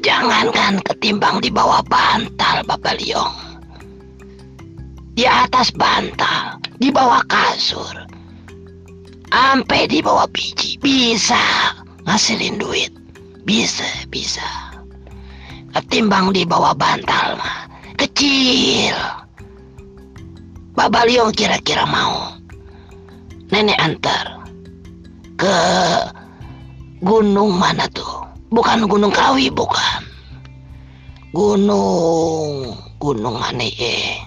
Jangankan ketimbang di bawah bantal, Bapak Liong. Di atas bantal, di bawah kasur. Sampai di bawah biji bisa ngasilin duit. Bisa, bisa. Ketimbang di bawah bantal mah kecil. Bapak Liong kira-kira mau nenek antar ke gunung mana tuh? Bukan Gunung Kawi, bukan. Gunung, Gunung mana eh?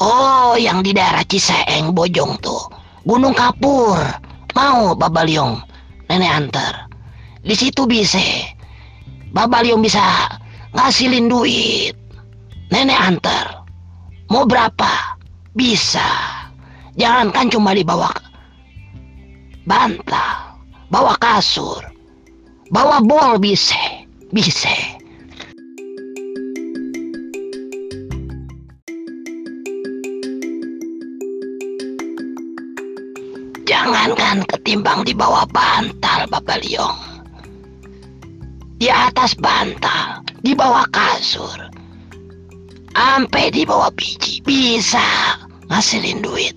Oh, yang di daerah Ciseeng, Bojong tuh. Gunung Kapur. Mau Babaliong, nenek antar. Di situ bisa. Babaliong bisa ngasilin duit. Nenek antar. Mau berapa? Bisa. Jangankan cuma di bawah bantal, bawa kasur, bawa bol bisa, bisa. Jangankan ketimbang di bawah bantal, Bapak Liong. Di atas bantal, di bawah kasur. Sampai di bawah biji, bisa ngasilin duit.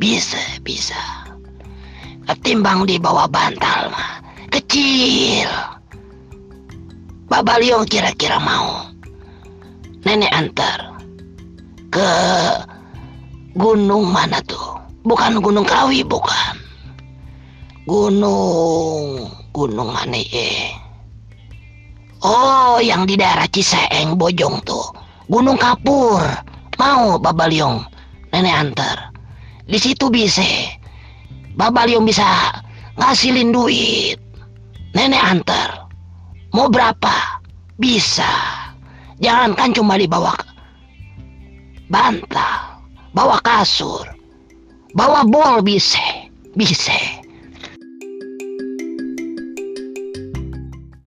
Bisa, bisa. Ketimbang di bawah bantal kecil. Bapak Liong kira-kira mau nenek antar ke gunung mana tuh? Bukan Gunung Kawi, bukan. Gunung, gunung mana eh? Oh, yang di daerah Ciseeng, Bojong tuh. Gunung Kapur. Mau Bapak Liong nenek antar. Di situ bisa. Bapak Liong bisa ngasilin duit. Nenek antar. Mau berapa? Bisa. Jangankan cuma di bawah bantal, bawa kasur, bawa bol bisa, bisa.